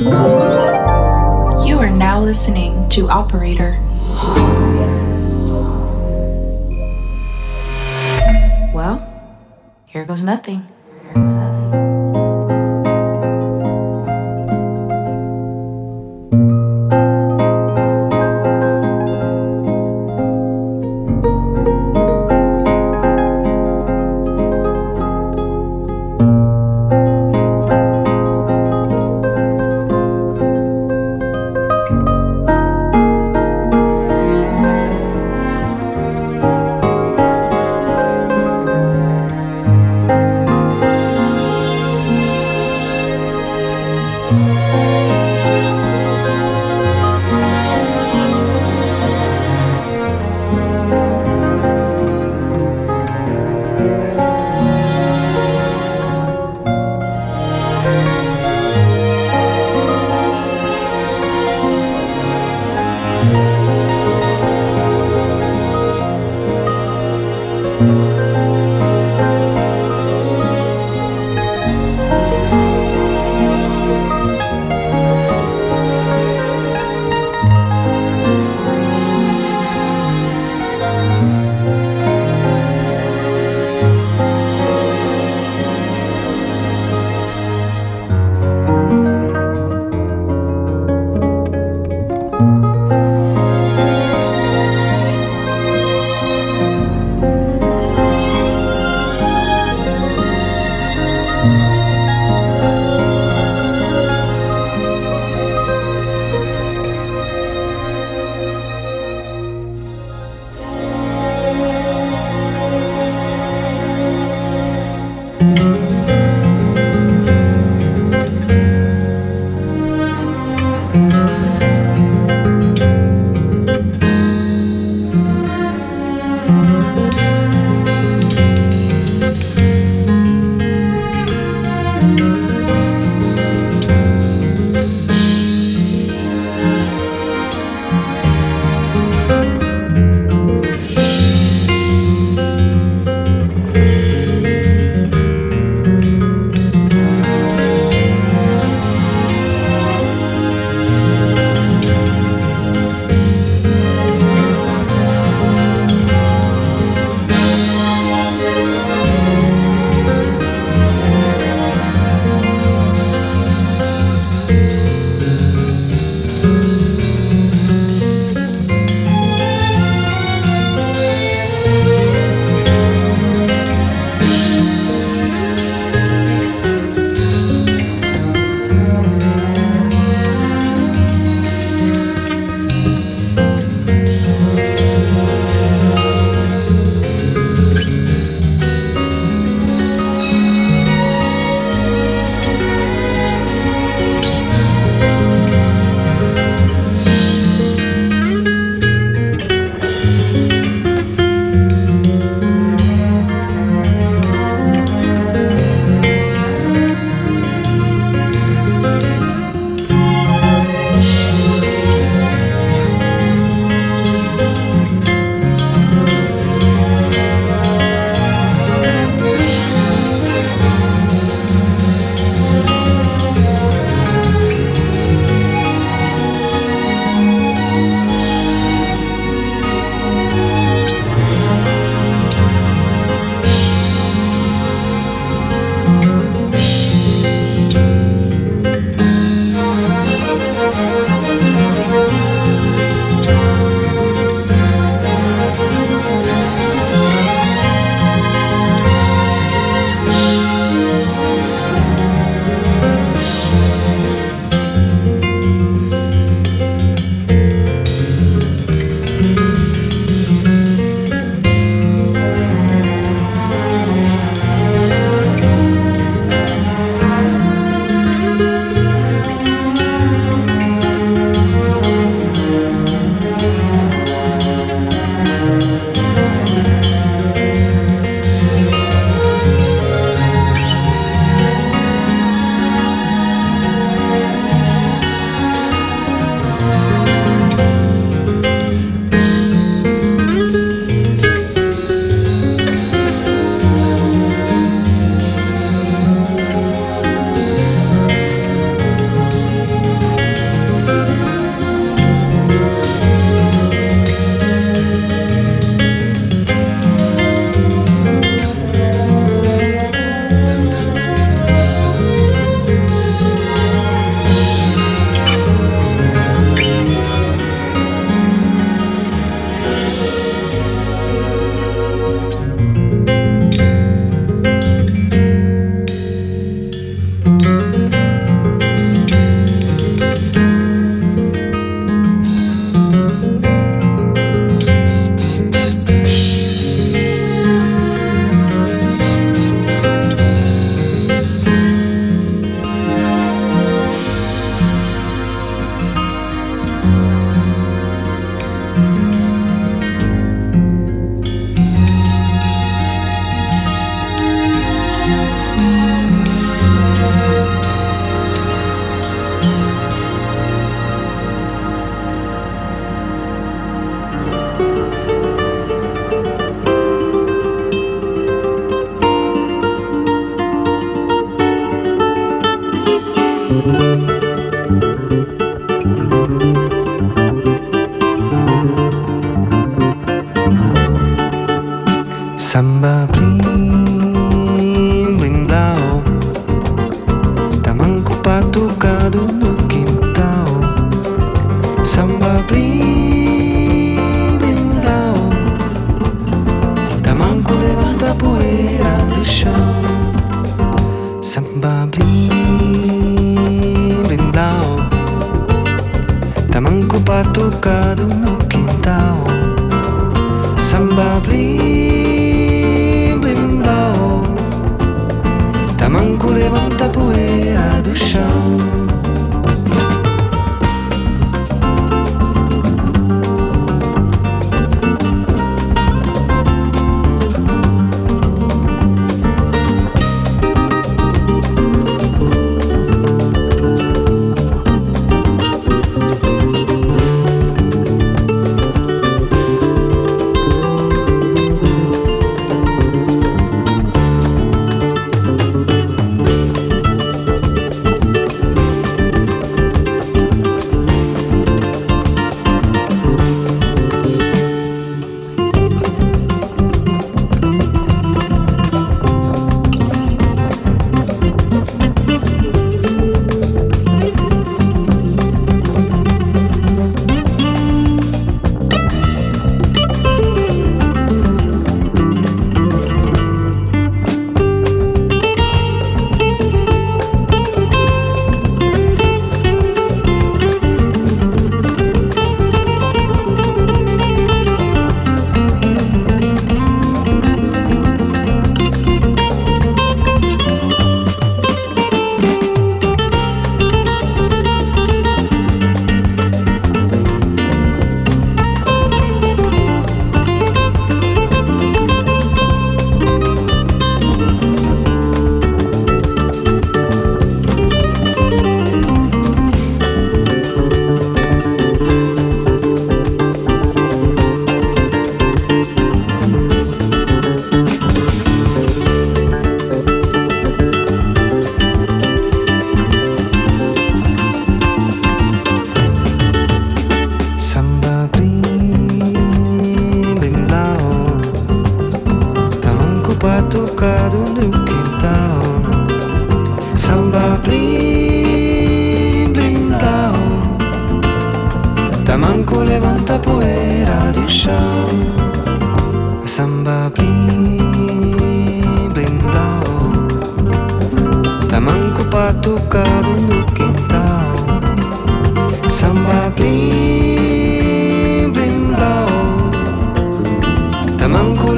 You are now listening to Operator. Well, here goes nothing.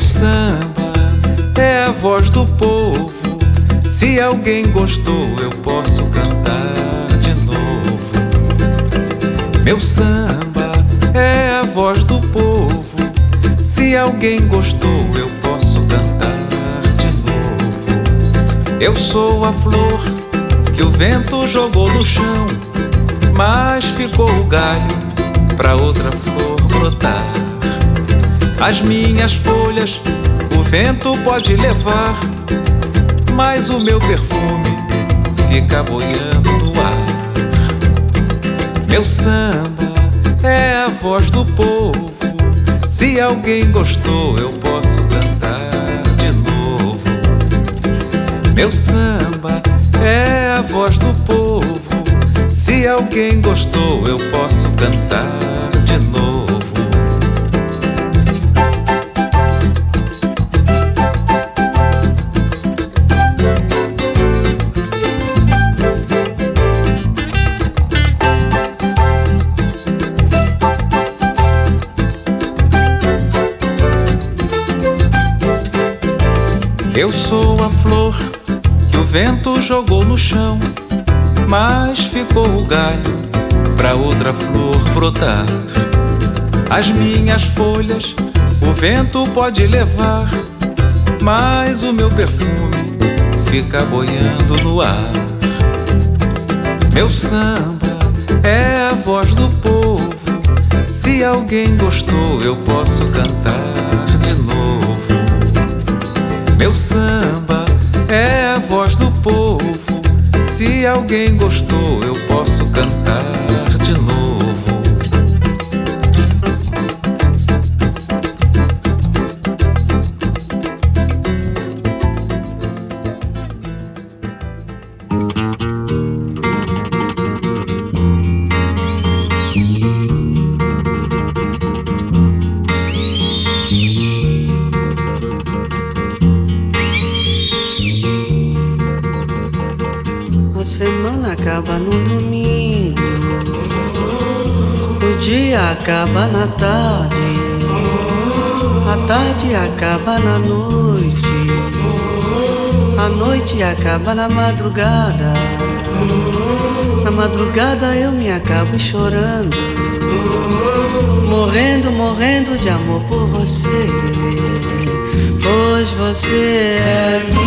samba é a voz do povo. Se alguém gostou, eu posso cantar de novo. Eu sou a flor que o vento jogou no chão, mas ficou o galho pra outra flor brotar. As minhas folhas o vento pode levar mas o meu perfume fica boiando no ar. Meu samba é a voz do povo. Se alguém gostou, eu posso cantar de novo. Meu samba é a voz do povo. Se alguém gostou, eu posso cantar Eu sou a flor que o vento jogou no chão, mas ficou o galho pra outra flor brotar. As minhas folhas o vento pode levar, mas o meu perfume fica boiando no ar. Meu samba é a voz do povo. Se alguém gostou, eu posso cantar. Meu samba é a voz do povo. Se alguém gostou, eu posso cantar acaba na tarde, a tarde acaba na noite, a noite acaba na madrugada. Na madrugada eu me acabo chorando, morrendo, morrendo de amor por você, pois você é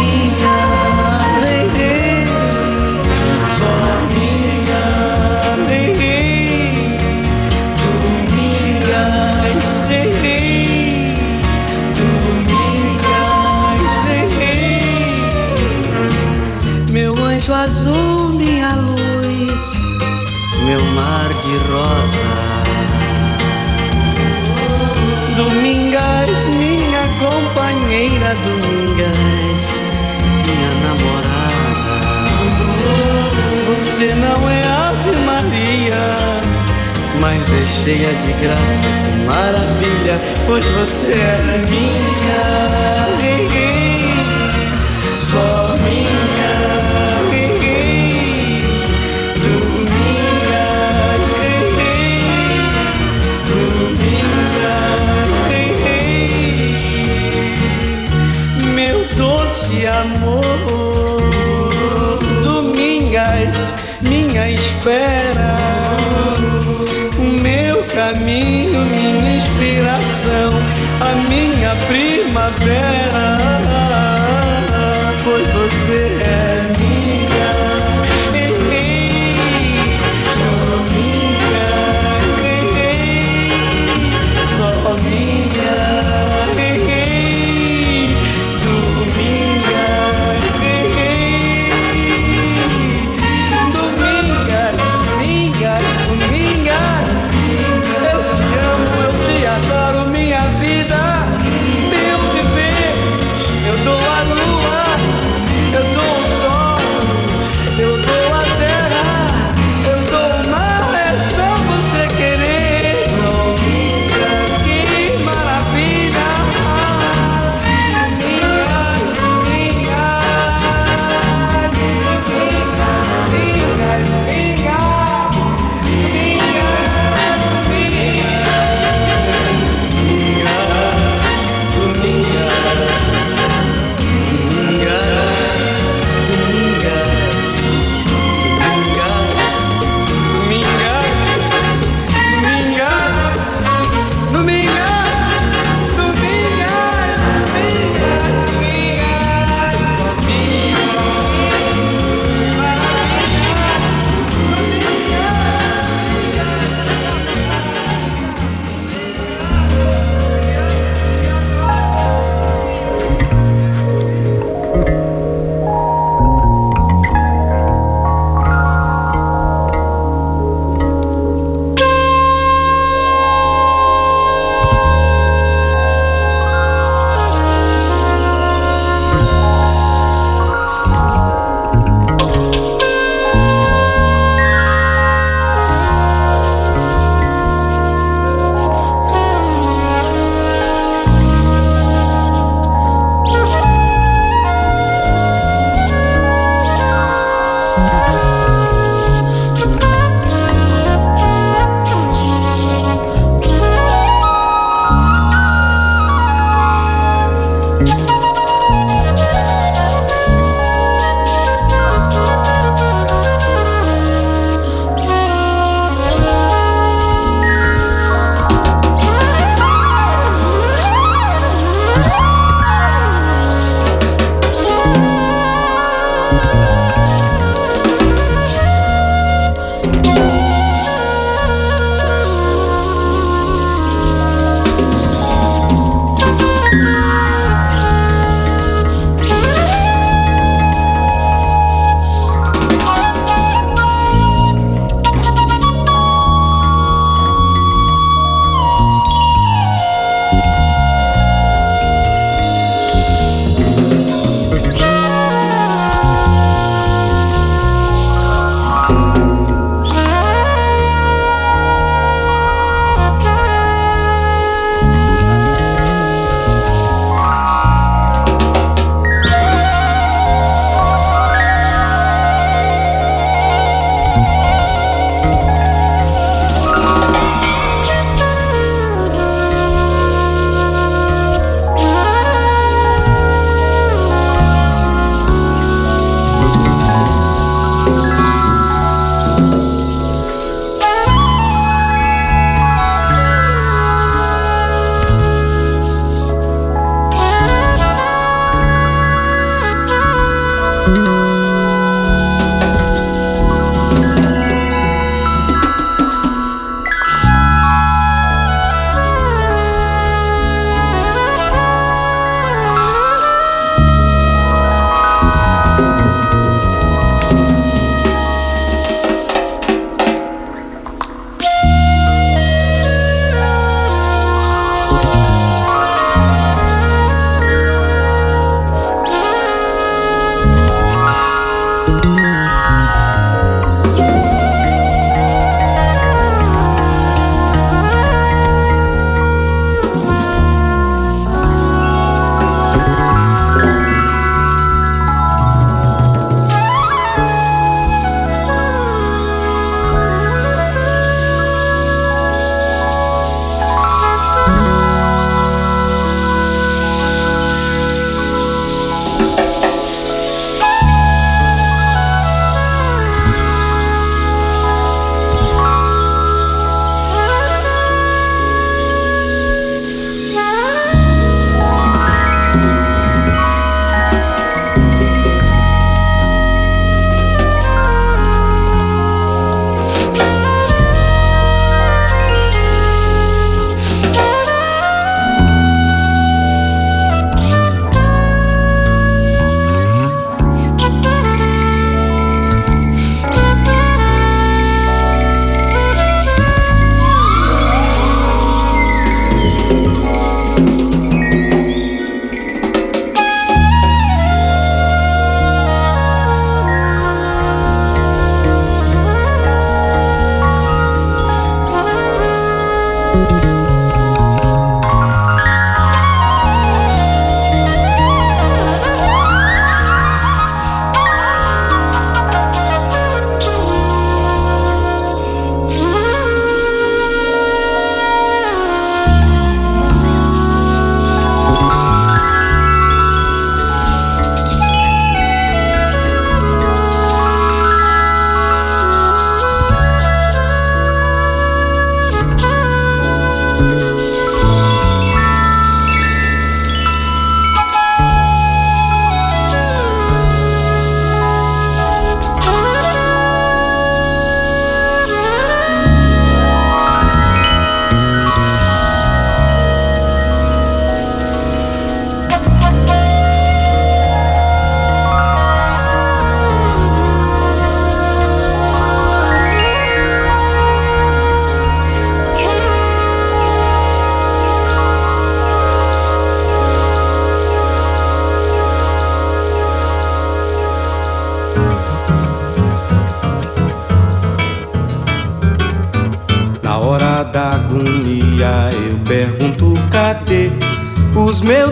Você não é Ave Maria, mas é cheia de graça, que maravilha, pois você é minha. Só minha. de amor. Domingas, minha espera, o meu caminho, minha inspiração, a minha primavera.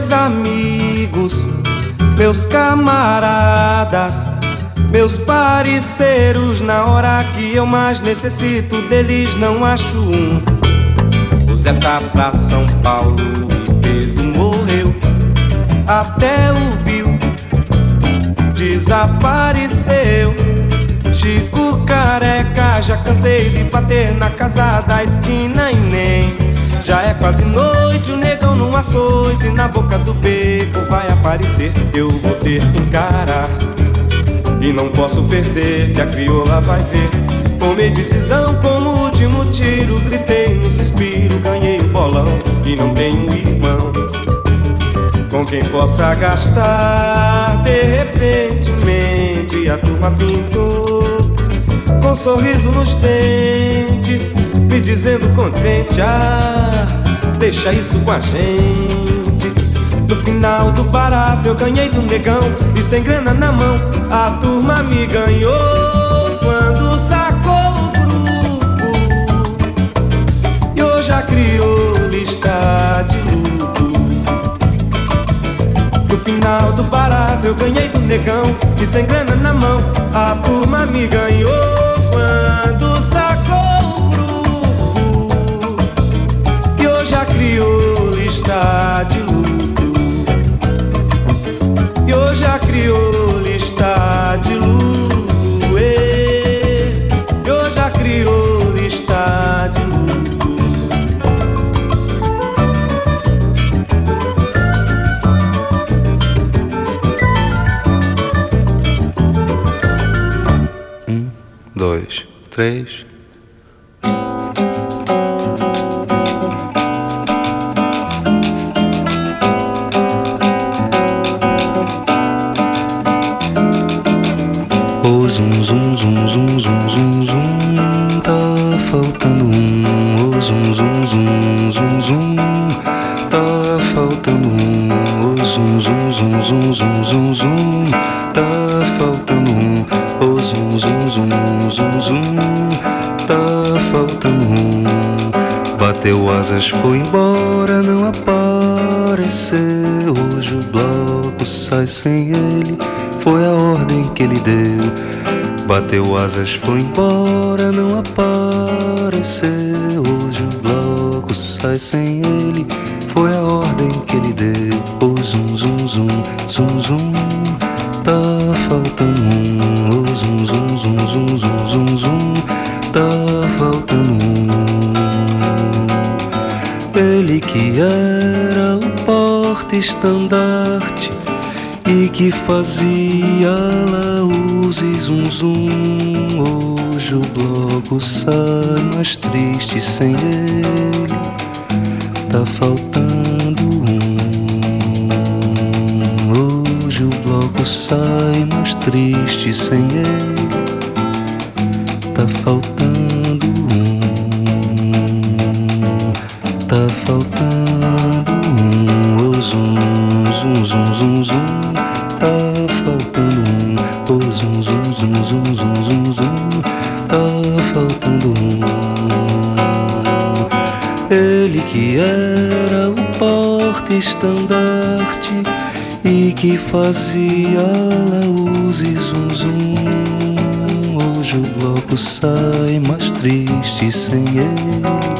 Meus amigos, meus camaradas, meus parceiros, na hora que eu mais necessito deles, não acho um. O Zé tá pra São Paulo e Pedro morreu. Até o Bill desapareceu. Chico careca, já cansei de bater na casa da esquina e nem já é quase noite, o negão num açoite Na boca do beco vai aparecer. Eu vou ter que encarar E não posso perder, que a crioula vai ver. Tomei decisão como último tiro Gritei no suspiro, ganhei o bolão E não tenho irmão Com quem possa gastar. De repente a turma pintou Com sorriso nos dentes me dizendo contente, ah, deixa isso com a gente. No final do barato eu ganhei do negão e sem grana na mão a turma me ganhou quando sacou o grupo. E hoje a crioula está de luto. No final do barato eu ganhei do negão e sem grana na mão a turma me ganhou 3, e que fazia laús e zum zum. Hoje o bloco sai mais triste sem ele, tá faltando um. Hoje o bloco sai mais triste sem ele, tá faltando estandarte e que fazia lauses zum zum. Hoje o bloco sai mais triste sem ele.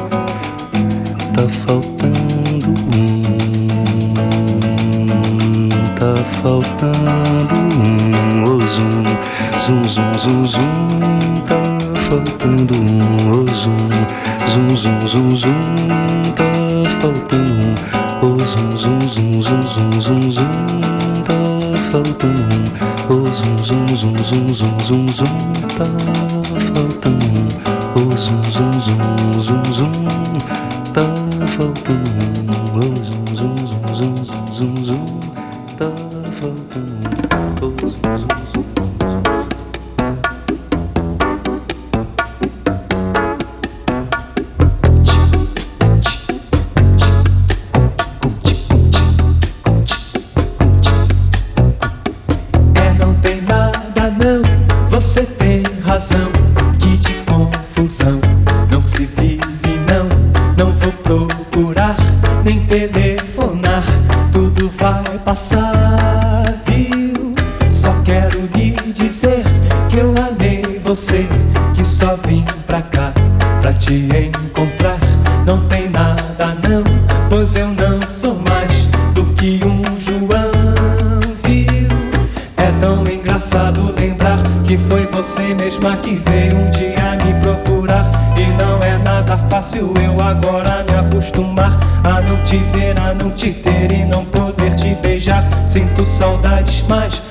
confusão. Não se vive, não, não vou procurar, nem telefonar. Tudo vai passar, viu? Só quero lhe dizer que eu amei você. saudades, mas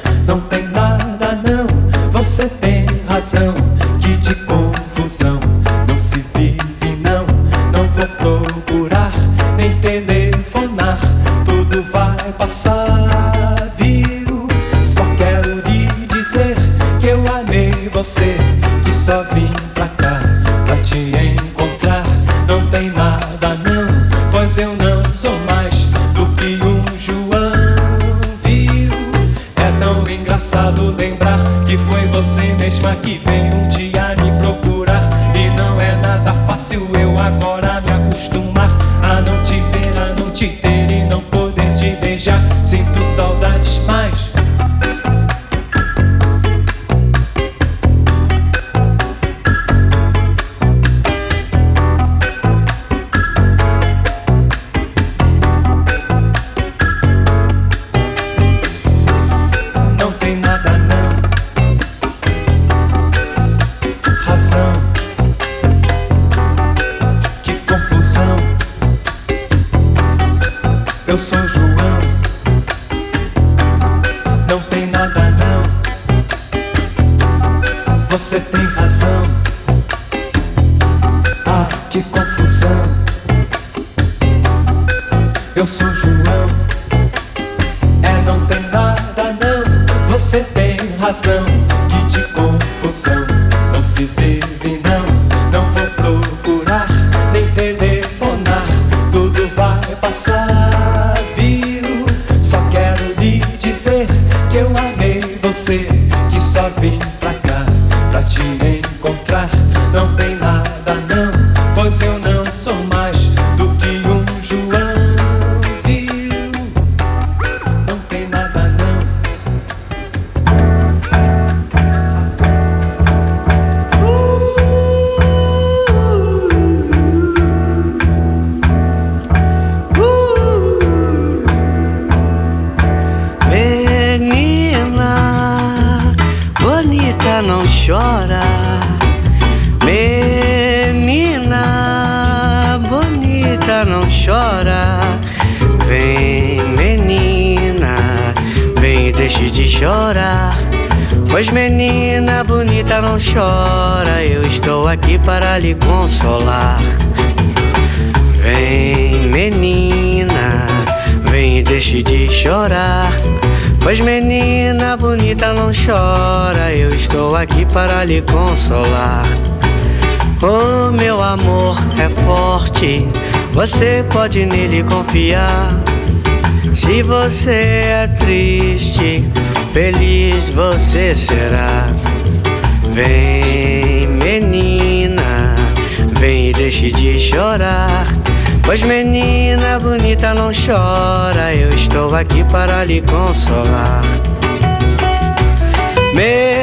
pode nele confiar. Se você é triste, feliz você será. Vem, menina, vem e deixe de chorar. Pois, menina bonita, não chora, eu estou aqui para lhe consolar. Meu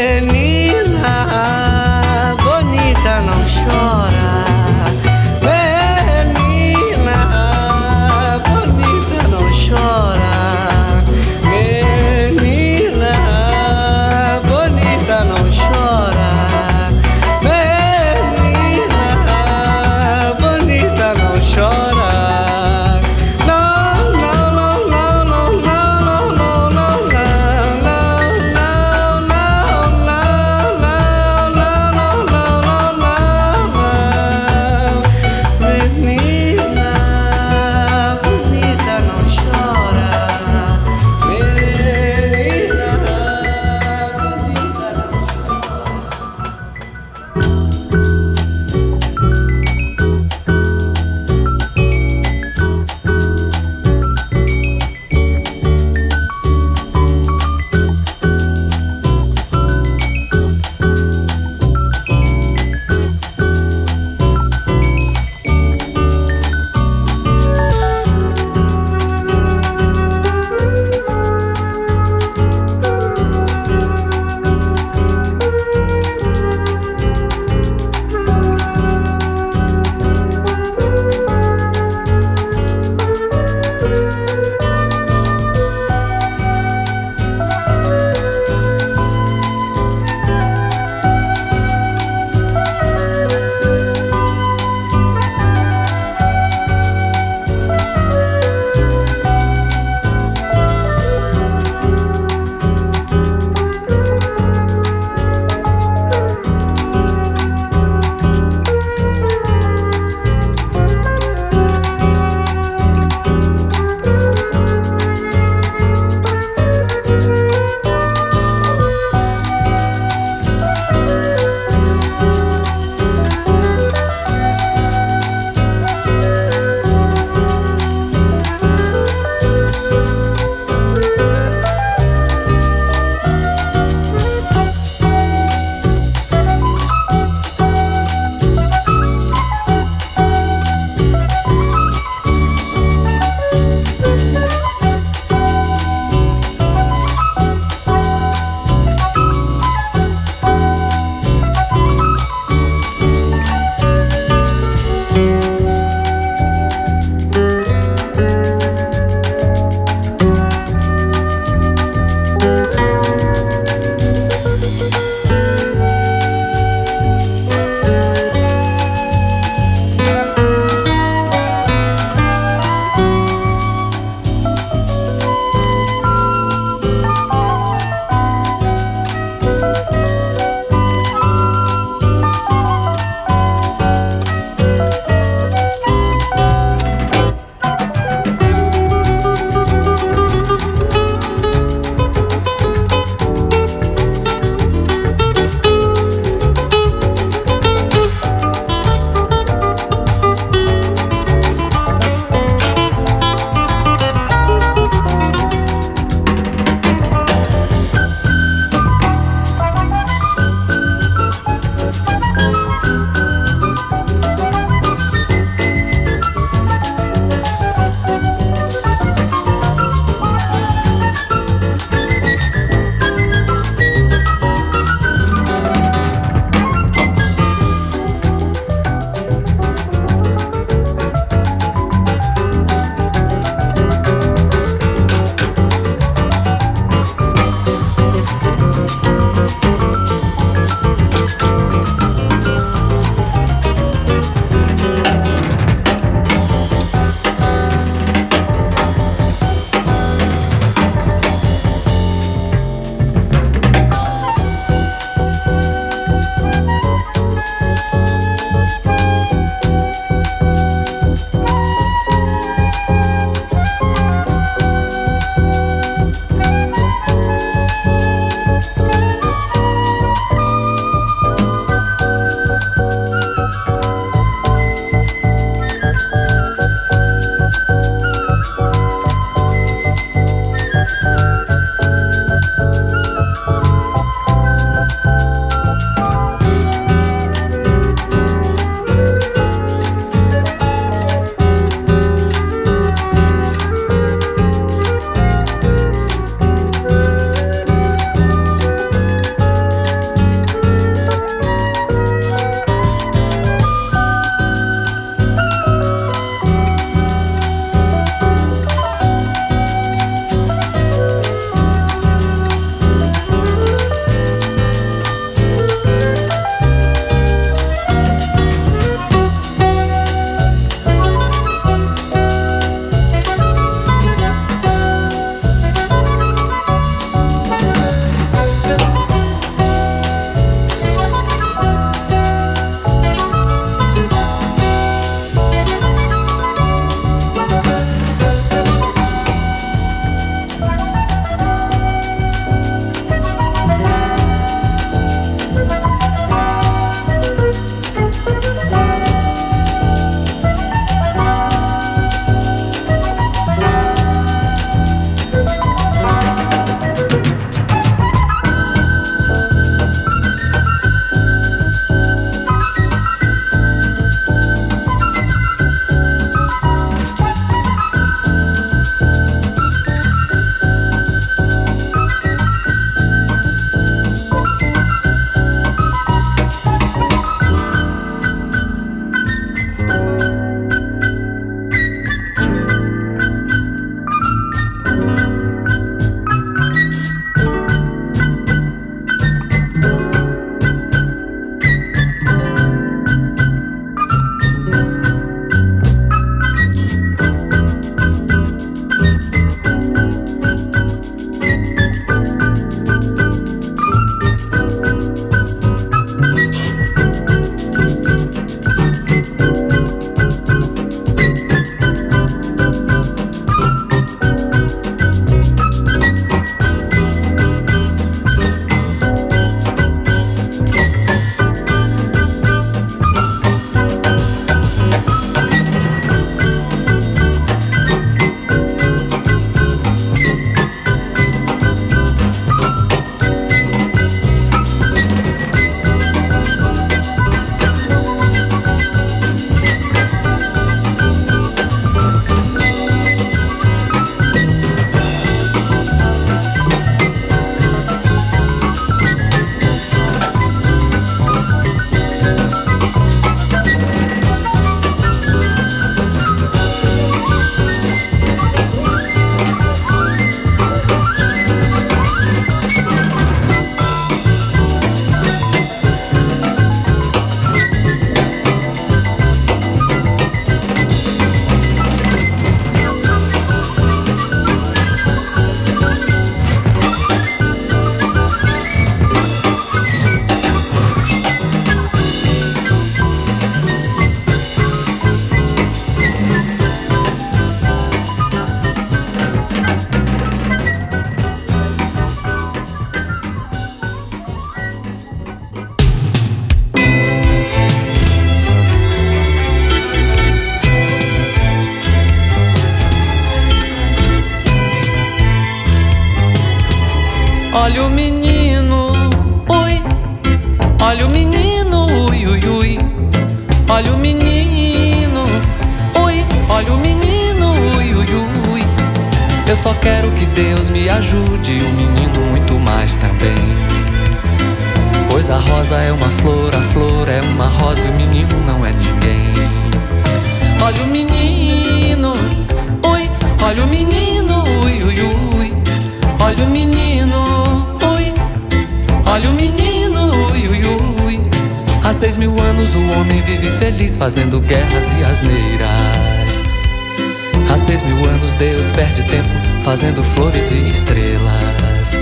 fazendo flores e estrelas.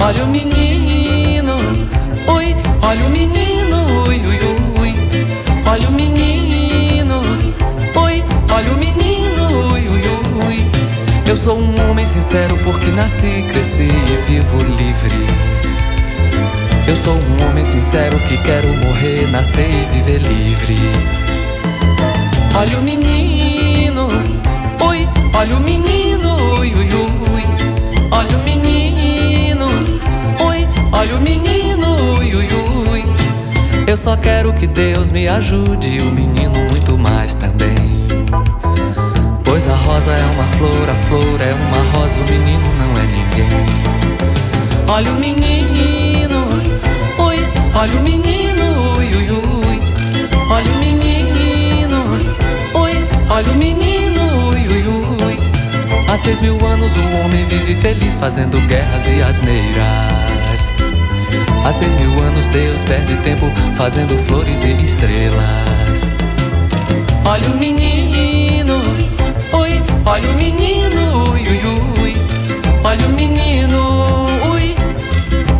Olha o menino, ui. Olha o menino, ui, ui, ui. Olha o menino, ui. Olha o menino, ui, ui, ui. Eu sou um homem sincero porque nasci, cresci e vivo livre. Eu sou um homem sincero que quero morrer, nascer e viver livre. Olha o menino, ui, olha o menino. Olha o menino, ui, olha o menino, ui, ui, ui. Eu só quero que Deus me ajude, o menino muito mais também. Pois a rosa é uma flor, a flor é uma rosa, o menino não é ninguém. Olha o menino, ui, olha o menino, ui, ui, ui. Olha o menino, ui, olha o menino, ui, ui, ui. Há seis mil anos o homem vive feliz fazendo guerras e asneiras. Há seis mil anos Deus perde tempo fazendo flores e estrelas. Olha o menino, ui, olha o menino, ui, ui, ui. Olha o menino, ui,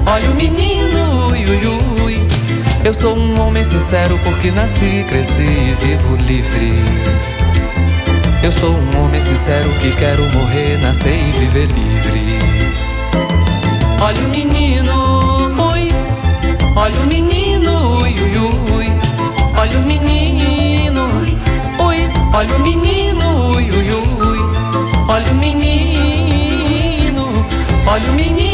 olha o menino, ui, ui, ui. Eu sou um homem sincero porque nasci, cresci e vivo livre. Eu sou um homem sincero que quero morrer, nascer e viver livre. Olha o menino, ui, olha o menino, ui, ui, ui. Olha o menino, ui, olha o menino, ui, ui, ui. Olha o menino, olha o menino,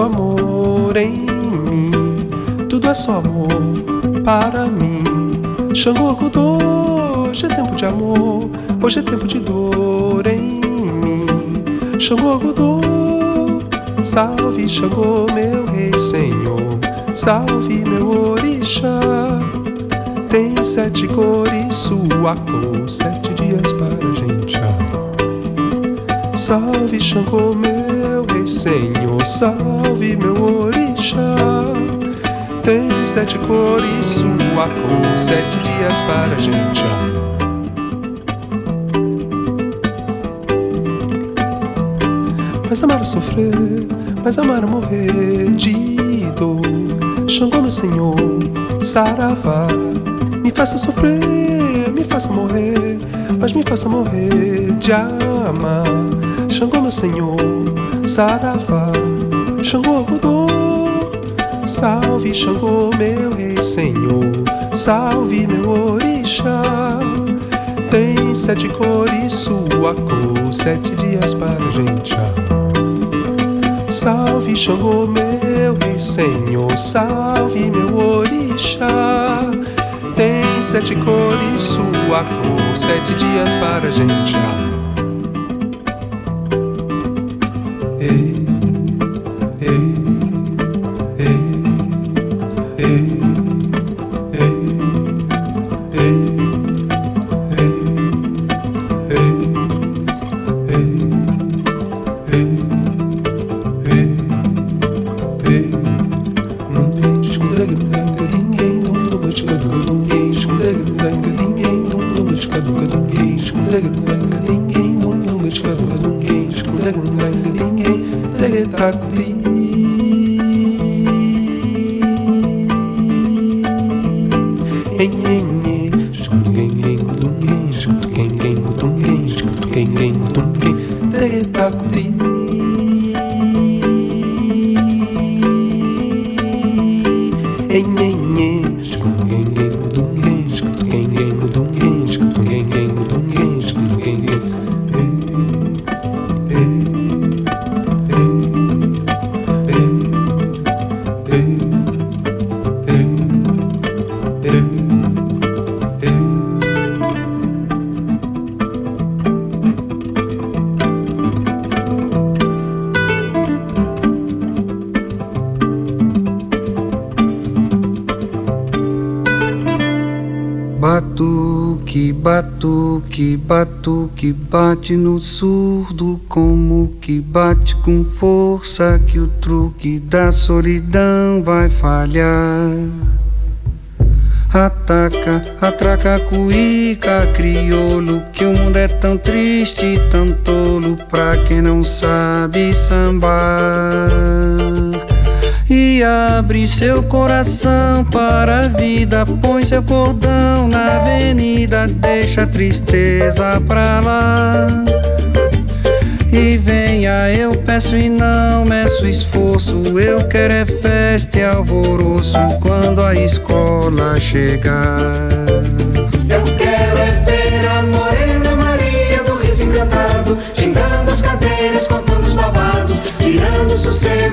só amor em mim. Tudo é só amor para mim. Xangô Godô, hoje é tempo de amor, hoje é tempo de dor em mim. Xangô Godô, salve Xangô, meu rei senhor, salve meu orixá. Tem sete cores, sua cor, sete dias para a gente amar. Salve Xangô, meu senhor, salve meu orixá. Tem sete cores, sua cor, sete dias para a gente. Mas amar sofrer, mas amar morrer de dor. Xangô, meu senhor, saravá. Me faça sofrer, me faça morrer, mas me faça morrer de amar. Xangô, meu senhor, Saravá, Xangô, Godô. Salve Xangô, meu rei senhor, salve meu orixá. Tem sete cores, sua cor, sete dias para a gente amar. Salve Xangô, meu rei senhor, salve meu orixá tem sete cores, sua cor, sete dias para a gente amar. Batuque, batuque bate no surdo, como que bate com força que o truque da solidão vai falhar. Ataca, atraca, cuíca, crioulo, que o mundo é tão triste, tão tolo pra quem não sabe sambar e abre seu coração para a vida. Põe seu cordão na avenida, deixa a tristeza pra lá. E venha, eu peço e não meço esforço. Eu quero é festa e alvoroço quando a escola chegar. Eu quero é ver a morena Maria do Rio encantado, xingando as cadeiras, contando os babados, tirando o sossego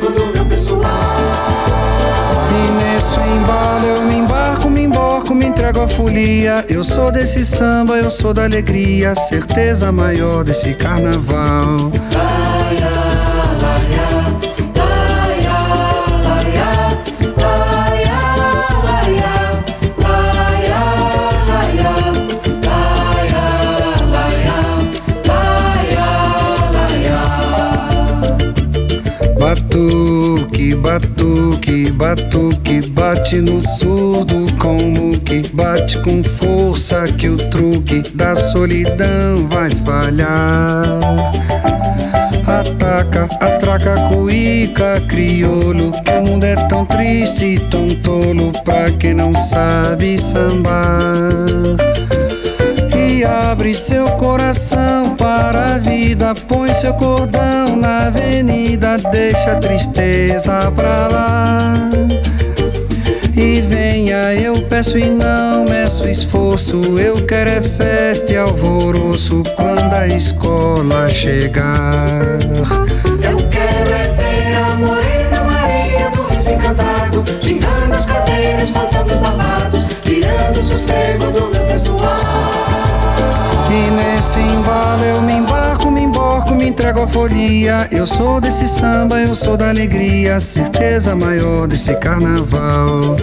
entrego à folia. Eu sou desse samba, eu sou da alegria, certeza maior desse carnaval. Batuque, batuque, bate no surdo como que bate com força que o truque da solidão vai falhar. Ataca, atraca, cuíca, crioulo, que o mundo é tão triste e tão tolo pra quem não sabe sambar abre seu coração para a vida. Põe seu cordão na avenida, deixa a tristeza pra lá. E venha, eu peço e não meço esforço. Eu quero é festa e alvoroço quando a escola chegar. Eu quero é ver a morena Maria do riso encantado, gingando as cadeiras, contando os babados, tirando o sossego do meu pessoal. E nesse embalo eu me embarco, me emborco, me entrego à folia. Eu sou desse samba, eu sou da alegria, certeza maior desse carnaval.